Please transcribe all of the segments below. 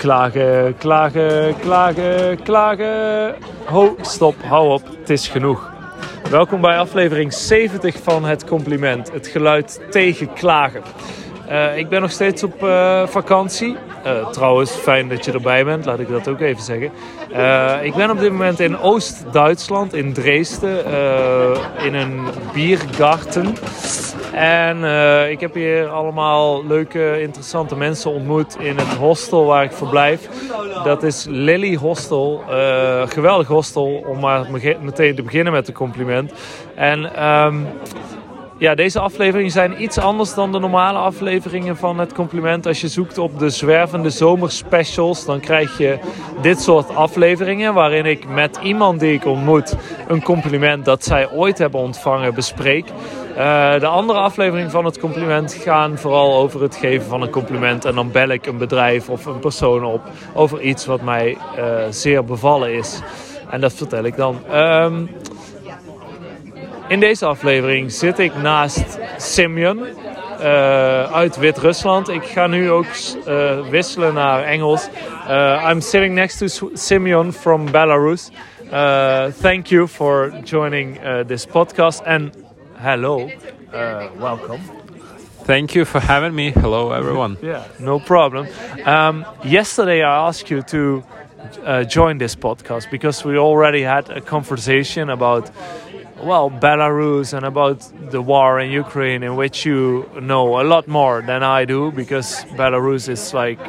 Klagen, klagen, klagen, klagen. Ho, stop, hou op, het is genoeg. Welkom bij aflevering 70 van Het Compliment. Het geluid tegen klagen. Uh, ik ben nog steeds op uh, vakantie. Uh, trouwens, fijn dat je erbij bent, laat ik dat ook even zeggen. ik ben op dit moment in Oost-Duitsland, in Dresden, in een biergarten. En ik heb hier allemaal leuke, interessante mensen ontmoet in het hostel waar ik verblijf. Dat is Lily Hostel. geweldig hostel, om maar meteen te beginnen met een compliment. En... Um, ja, deze afleveringen zijn iets anders dan de normale afleveringen van het compliment. Als je zoekt op de zwervende zomerspecials, dan krijg je dit soort afleveringen waarin ik met iemand die ik ontmoet een compliment dat zij ooit hebben ontvangen bespreek. Uh, de andere afleveringen van het compliment gaan vooral over het geven van een compliment. En dan bel ik een bedrijf of een persoon op over iets wat mij uh, zeer bevallen is. En dat vertel ik dan. Um, in deze aflevering zit ik naast Simeon uh, uit Wit-Rusland. Ik ga nu ook uh, wisselen naar Engels. Uh, I'm sitting next to Simeon from Belarus. thank you for joining this podcast and hello, welcome. Thank you for having me. Hello, everyone. yeah, no problem. Um, yesterday, I asked you to join this podcast because we already had a conversation about well, Belarus and about the war in Ukraine, in which you know a lot more than I do, because Belarus is like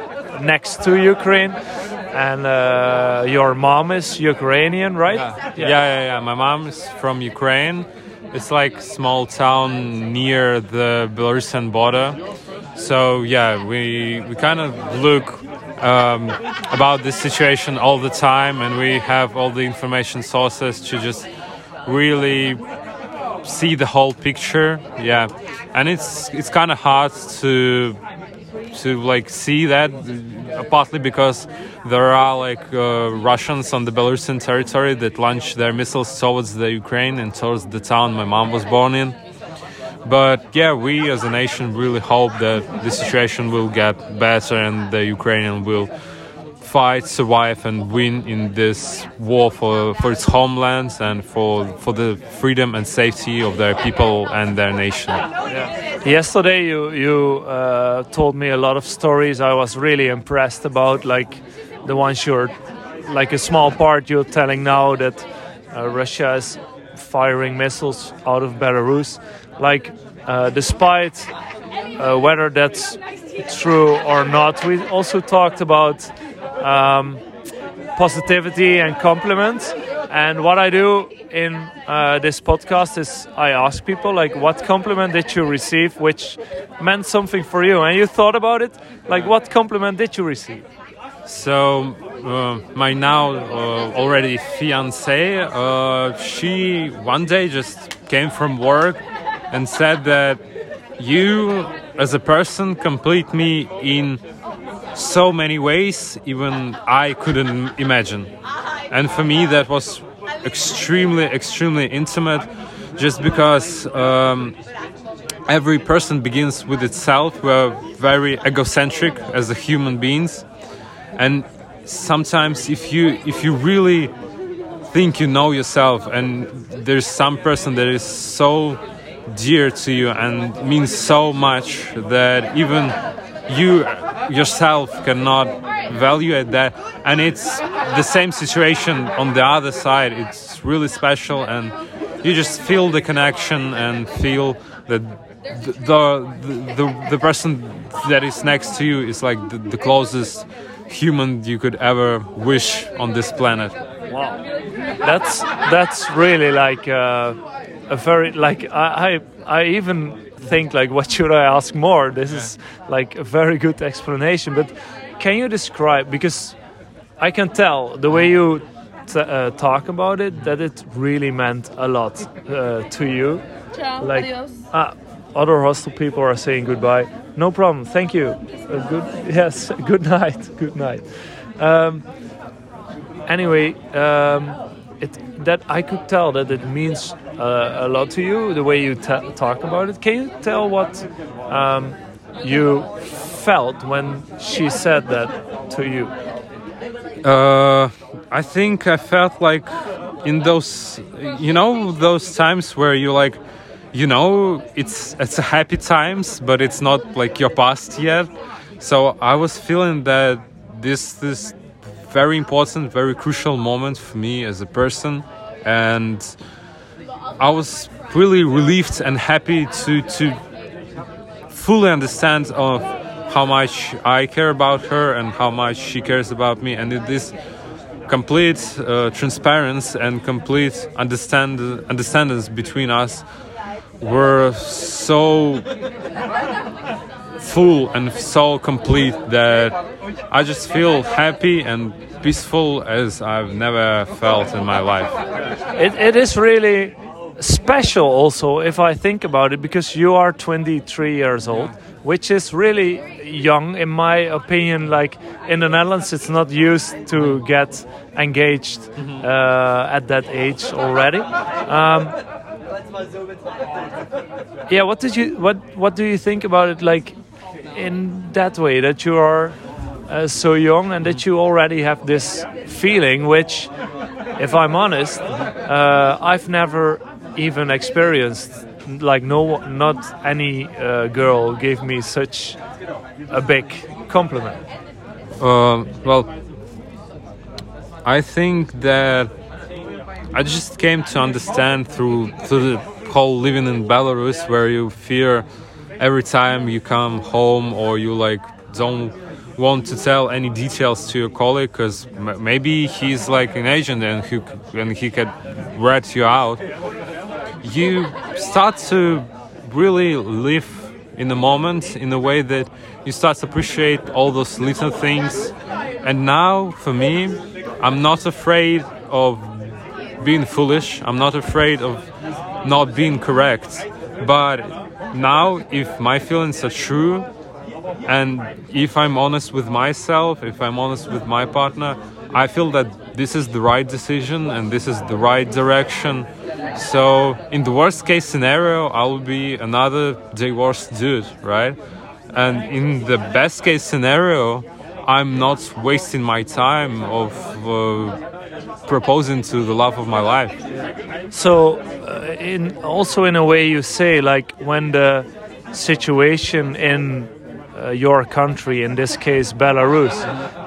next to Ukraine, and uh, your mom is Ukrainian, right? Yeah. yeah, yeah, yeah. My mom is from Ukraine. It's like small town near the Belarusian border. So yeah, we we kind of look um, about this situation all the time, and we have all the information sources to just really see the whole picture. Yeah, and it's it's kind of hard to to like see that partly because there are like uh, Russians on the Belarusian territory that launch their missiles towards the Ukraine and towards the town my mom was born in. But yeah, we as a nation really hope that the situation will get better and the Ukrainian will fight, survive, and win in this war for, for its homelands and for for the freedom and safety of their people and their nation. Yeah. Yesterday, you you uh, told me a lot of stories. I was really impressed about, like the ones you're, like a small part you're telling now that uh, Russia is firing missiles out of Belarus. Like, uh, despite uh, whether that's true or not, we also talked about um, positivity and compliments. And what I do in uh, this podcast is I ask people like, what compliment did you receive, which meant something for you, and you thought about it. Like, what compliment did you receive? So uh, my now uh, already fiance, uh, she one day just came from work and said that you, as a person, complete me in so many ways even I couldn't imagine. And for me, that was extremely, extremely intimate just because um, every person begins with itself. We're very egocentric as a human beings. And sometimes if you if you really think you know yourself and there's some person that is so dear to you and means so much that even you yourself cannot value that and it's the same situation on the other side. It's really special and you just feel the connection and feel that the the, the, the person that is next to you is like the, the closest human you could ever wish on this planet. Wow. That's that's really like uh, a very like I, I I even think like what should I ask more? This yeah. is like a very good explanation. But can you describe because I can tell the way you uh, talk about it that it really meant a lot uh, to you. Ciao, like adios. Uh, other hostel people are saying goodbye. No problem. Thank you. Uh, good. Yes. Good night. Good night. Um, anyway, um, it that I could tell that it means uh, a lot to you, the way you talk about it. Can you tell what um, you felt when she said that to you? Uh, I think I felt like in those, you know, those times where you like, you know, it's it's a happy times, but it's not like your past yet. So I was feeling that this this very important, very crucial moment for me as a person, and I was really relieved and happy to to fully understand of how much I care about her and how much she cares about me, and this complete uh, transparency and complete understand understandings between us were so full and so complete that I just feel happy and peaceful as I've never felt in my life. It, it is really special also if I think about it because you are 23 years old which is really young in my opinion. Like in the Netherlands it's not used to get engaged uh, at that age already. Um, yeah what did you what what do you think about it? Like in that way that you are uh, so young and that you already have this feeling which if i'm honest uh, i've never even experienced. Like no not any uh, girl gave me such a big compliment. Uh, well i think that i just came to understand through through the whole living in belarus where you fear every time you come home or you like don't want to tell any details to your colleague because maybe he's like an agent and he and he could rat you out you start to really live in the moment in a way that you start to appreciate all those little things. And now, for me, I'm not afraid of being foolish. I'm not afraid of not being correct. But now, if my feelings are true, and if I'm honest with myself, if I'm honest with my partner, I feel that this is the right decision and this is the right direction. So, in the worst case scenario, I will be another divorced dude, right? And in the best case scenario, I'm not wasting my time of uh, proposing to the love of my life. So, uh, in also in a way, you say like when the situation in uh, your country, in this case Belarus,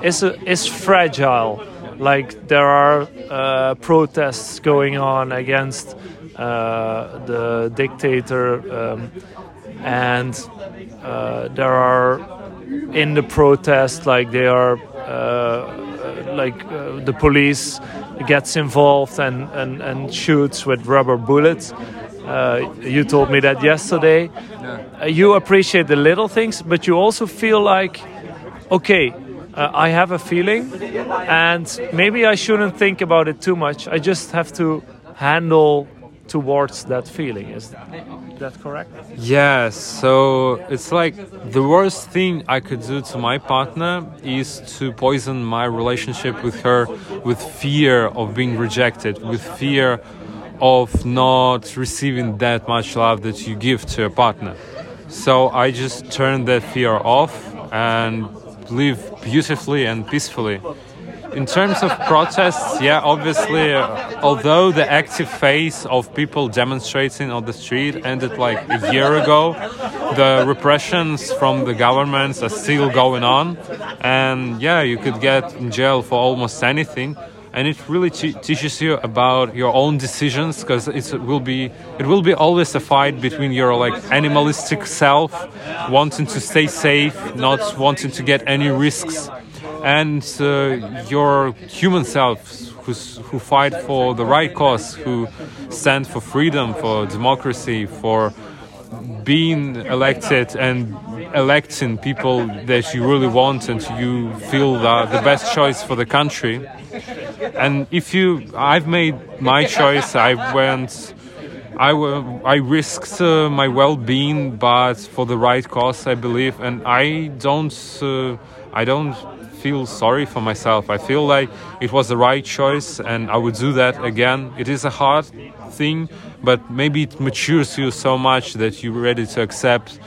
is is fragile. Like there are uh, protests going on against uh, the dictator, um, and uh, there are in the protest like they are uh, like uh, the police gets involved and, and, and shoots with rubber bullets. Uh, you told me that yesterday. Yeah. You appreciate the little things, but you also feel like, okay, uh, I have a feeling, and maybe I shouldn't think about it too much. I just have to handle towards that feeling. Is that correct? Yes. So it's like the worst thing I could do to my partner is to poison my relationship with her with fear of being rejected, with fear of not receiving that much love that you give to a partner. So I just turn that fear off and live beautifully and peacefully. In terms of protests, yeah, obviously, uh, although the active phase of people demonstrating on the street ended like a year ago, the repressions from the governments are still going on. And yeah, you could get in jail for almost anything and it really teaches you about your own decisions because it will be it will be always a fight between your like animalistic self wanting to stay safe not wanting to get any risks and uh, your human selves who fight for the right cause who stand for freedom for democracy for being elected and electing people that you really want and you feel the, the best choice for the country. And if you i've made my choice. I went i i risked uh, my well-being but for the right cause i believe. And i don't uh, i don't feel sorry for myself i feel like it was the right choice and i would do that again it is a hard thing but maybe it matures you so much that you're ready to accept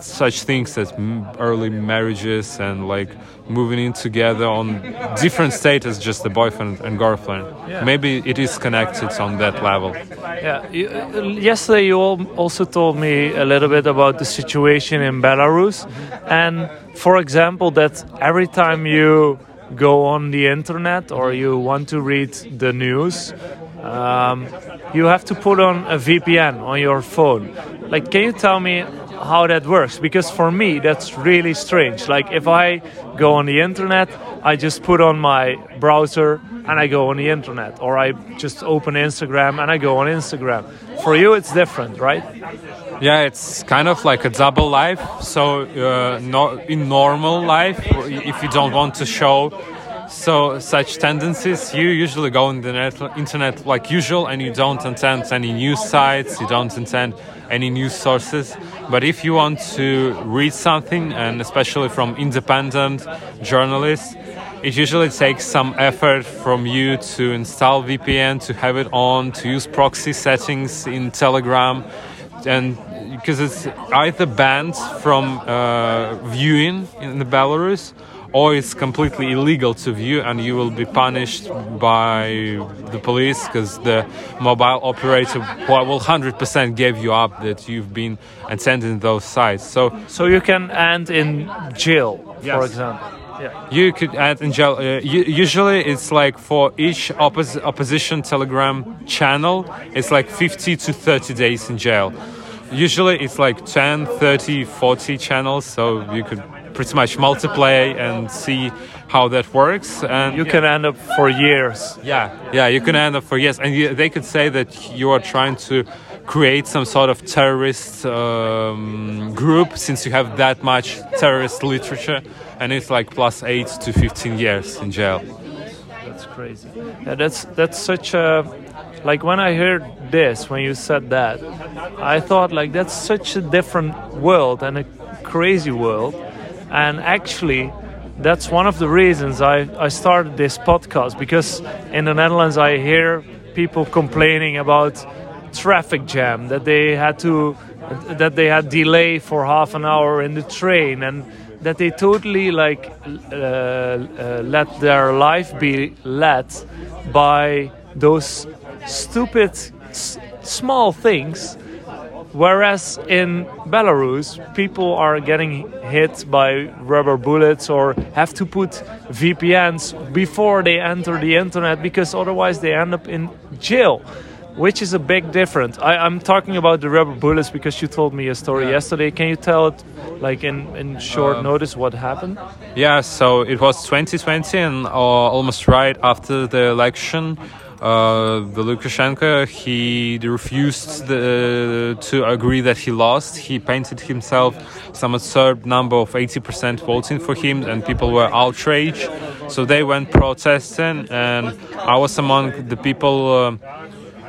such things as early marriages and like moving in together on different status, just the boyfriend and girlfriend. Yeah. Maybe it is connected on that level. Yeah. You, uh, yesterday, you al- also told me a little bit about the situation in Belarus, and for example, that every time you go on the internet or you want to read the news, um, you have to put on a VPN on your phone. Like, can you tell me how that works? Because for me, that's really strange. Like, if I go on the internet, I just put on my browser and I go on the internet, or I just open Instagram and I go on Instagram. For you, it's different, right? Yeah, it's kind of like a double life. So, uh, no, in normal life, if you don't want to show so such tendencies, you usually go on the net, internet like usual, and you don't attend any news sites, you don't attend any news sources. But if you want to read something, and especially from independent journalists, it usually takes some effort from you to install VPN, to have it on, to use proxy settings in Telegram, and because it's either banned from uh, viewing in the Belarus or it's completely illegal to view and you will be punished by the police because the mobile operator will 100% give you up that you've been attending those sites so So you can end in jail, for example. Yeah. you could add in jail. Uh, usually, it's like for each oppos- opposition Telegram channel, it's like 50 to 30 days in jail. Usually, it's like 10, 30, 40 channels, so you could pretty much multiply and see how that works. And You can end up for years. yeah, yeah, you can end up for years and you, they could say that you are trying to create some sort of terrorist um, group since you have that much terrorist literature, and it's like plus eight to fifteen years in jail. That's crazy. Yeah, that's that's such a like when I heard this when you said that, I thought like that's such a different world and a crazy world, and actually. That's one of the reasons I, I started this podcast because in the Netherlands I hear people complaining about traffic jam that they had to that they had delay for half an hour in the train and that they totally like uh, uh, let their life be led by those stupid s- small things whereas in Belarus people are getting hit by rubber bullets or have to put VPNs before they enter the internet because otherwise they end up in jail which is a big difference. I, I'm talking about the rubber bullets because you told me a story Yeah. yesterday. Can you tell it, like in, in short Um, notice, what happened? Yeah, so it was 2020, and uh, almost right after the election, uh, the Lukashenko he refused the, to agree that he lost. He painted himself some absurd number of 80% voting for him, and people were outraged. So they went protesting, and I was among the people. Um,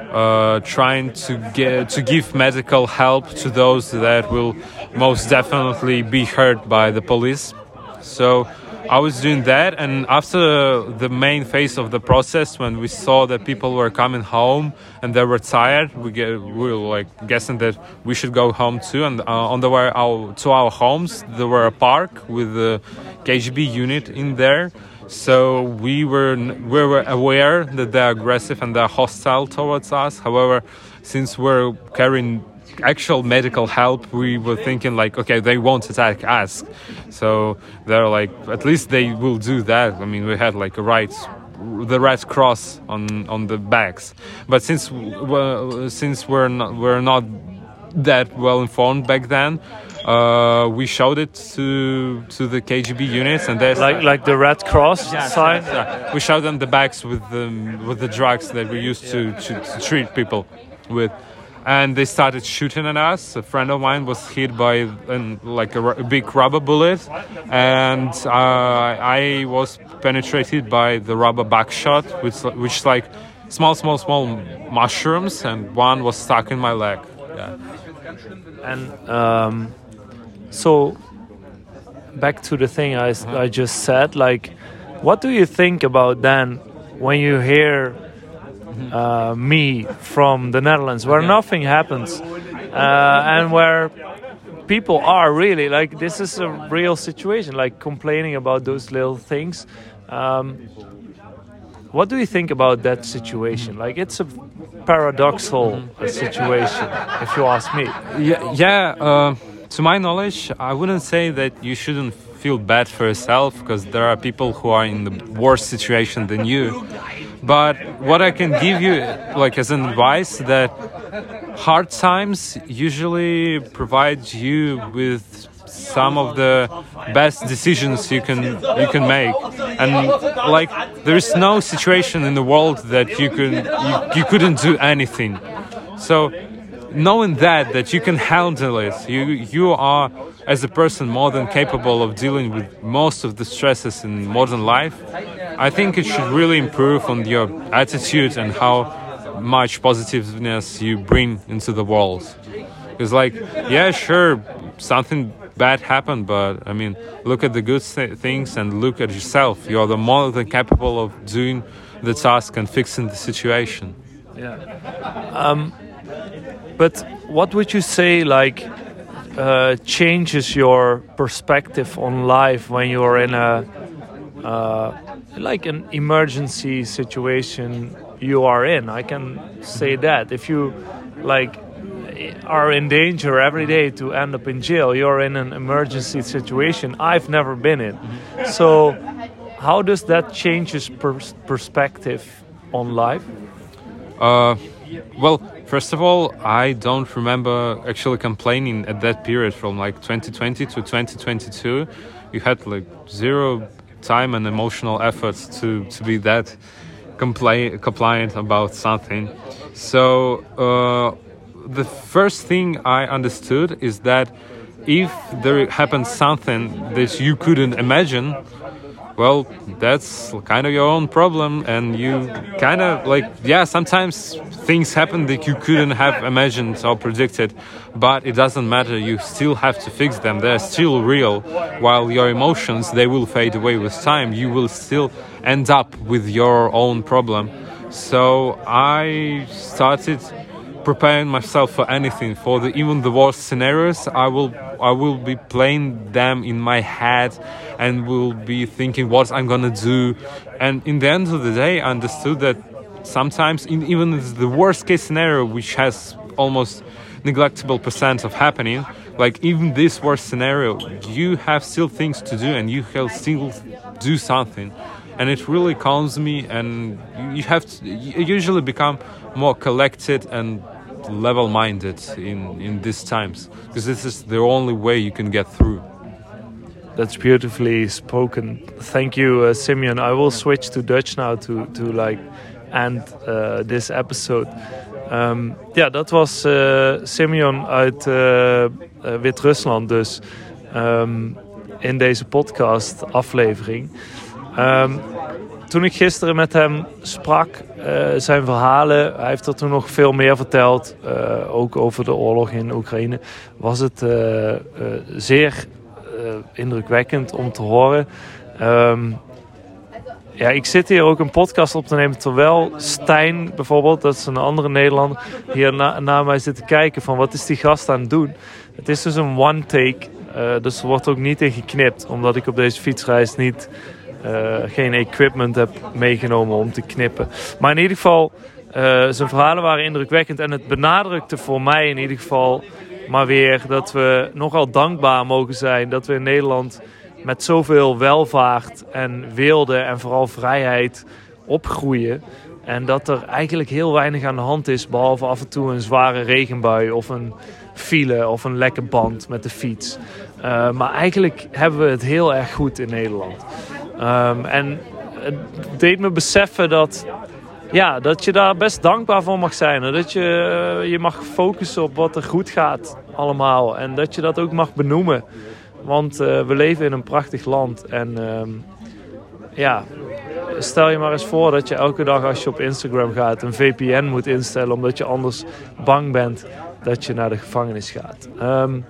uh, trying to get to give medical help to those that will most definitely be hurt by the police. So I was doing that, and after the main phase of the process, when we saw that people were coming home and they were tired, we get we were like guessing that we should go home too. And uh, on the way our, to our homes, there were a park with the KGB unit in there. So we were we were aware that they're aggressive and they're hostile towards us. However, since we're carrying actual medical help, we were thinking like, okay, they won't attack us. So they're like, at least they will do that. I mean, we had like a right the red cross on on the backs. But since well, since we're not we're not that well informed back then. Uh, we showed it to to the KGB units, and they Like like the Red Cross sign? yeah, we showed them the bags with the with the drugs that we used to, to, to treat people with, and they started shooting at us. A friend of mine was hit by an, like a, a big rubber bullet, and uh, I was penetrated by the rubber buckshot, which which is like small, small, small mushrooms, and one was stuck in my leg. Yeah. And um, so, back to the thing I, I just said, like, what do you think about then when you hear uh, me from the Netherlands, where nothing happens, uh, and where people are really like this is a real situation, like complaining about those little things. Um, what do you think about that situation? Like, it's a paradoxical situation, if you ask me. Yeah, yeah. Uh, to my knowledge, I wouldn't say that you shouldn't feel bad for yourself because there are people who are in the worse situation than you. But what I can give you, like as an advice, that hard times usually provide you with some of the best decisions you can you can make. And like there is no situation in the world that you can you, you couldn't do anything. So knowing that that you can handle it you you are as a person more than capable of dealing with most of the stresses in modern life i think it should really improve on your attitude and how much positiveness you bring into the world. It's like yeah sure something bad happened but i mean look at the good things and look at yourself. You are the more than capable of doing the task and fixing the situation. Yeah. Um, but what would you say like uh, changes your perspective on life when you're in a uh, like an emergency situation you are in i can say that if you like are in danger every day to end up in jail. You're in an emergency situation I've never been in. So, how does that change your pers perspective on life? Uh, well, first of all, I don't remember actually complaining at that period from like 2020 to 2022. You had like zero time and emotional efforts to, to be that compli compliant about something. So, uh, the first thing I understood is that if there happens something that you couldn't imagine, well, that's kind of your own problem, and you kind of like, yeah, sometimes things happen that you couldn't have imagined or predicted, but it doesn't matter. You still have to fix them. They're still real. While your emotions, they will fade away with time. You will still end up with your own problem. So I started preparing myself for anything for the even the worst scenarios i will i will be playing them in my head and will be thinking what i'm gonna do. And in the end of the day i understood that sometimes in even the worst case scenario which has almost neglectable percent of happening like even this worst scenario you have still things to do and you can still do something. And it really calms me and you have to you usually become more collected and level minded in, in these times because this is the only way you can get through. That's beautifully spoken. Thank you, uh, Simeon. I will switch to Dutch now to, to like end uh, this episode. Um, dat was uh, Simeon uit uh, uh, Wit-Rusland dus um, in deze podcast aflevering. Um, toen ik gisteren met hem sprak, uh, zijn verhalen, hij heeft er toen nog veel meer verteld, uh, ook over de oorlog in Oekraïne, was het uh, zeer indrukwekkend om te horen. Um, ja, ik zit hier ook een podcast op te nemen terwijl Stijn bijvoorbeeld, dat is een andere Nederlander, hier na, mij zit te kijken van wat is die gast aan het doen. Het is dus een one take, dus er wordt ook niet in geknipt, omdat ik op deze fietsreis niet geen equipment heb meegenomen om te knippen. Maar in ieder geval, uh, zijn verhalen waren indrukwekkend. En het benadrukte voor mij in ieder geval maar weer dat we nogal dankbaar mogen zijn dat we in Nederland met zoveel welvaart en wilde en vooral vrijheid opgroeien. En dat er eigenlijk heel weinig aan de hand is, behalve af en toe een zware regenbui of een file of een lekke band met de fiets. Uh, maar eigenlijk hebben we het heel erg goed in Nederland. Um, en het deed me beseffen dat, ja, dat je daar best dankbaar voor mag zijn. Dat je uh, je mag focussen op wat er goed gaat allemaal. En dat je dat ook mag benoemen. Want uh, we leven in een prachtig land. En um, ja, stel je maar eens voor dat je elke dag als je op Instagram gaat een VPN moet instellen. Omdat je anders bang bent dat je naar de gevangenis gaat. Um,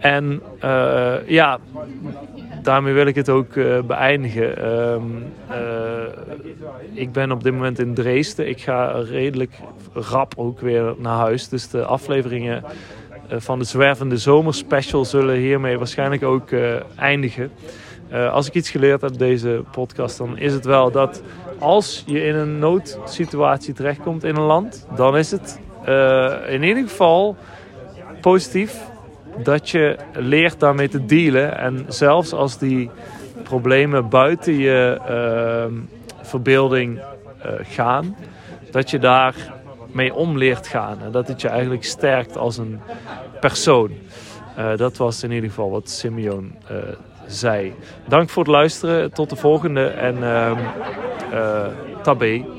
en uh, ja, daarmee wil ik het ook uh, beëindigen. Um, uh, ik ben op dit moment in Dresden. Ik ga redelijk rap ook weer naar huis. Dus de afleveringen van de Zwervende Zomerspecial zullen hiermee waarschijnlijk ook eindigen. als ik iets geleerd heb deze podcast, dan is het wel dat als je in een noodsituatie terechtkomt in een land, dan is het in ieder geval positief dat je leert daarmee te dealen. En zelfs als die problemen buiten je uh, verbeelding uh, gaan, dat je daar mee om leert gaan. En dat het je eigenlijk sterkt als een persoon. Uh, dat was in ieder geval wat Simeon uh, zei. Dank voor het luisteren. Tot de volgende. En uh, tabé.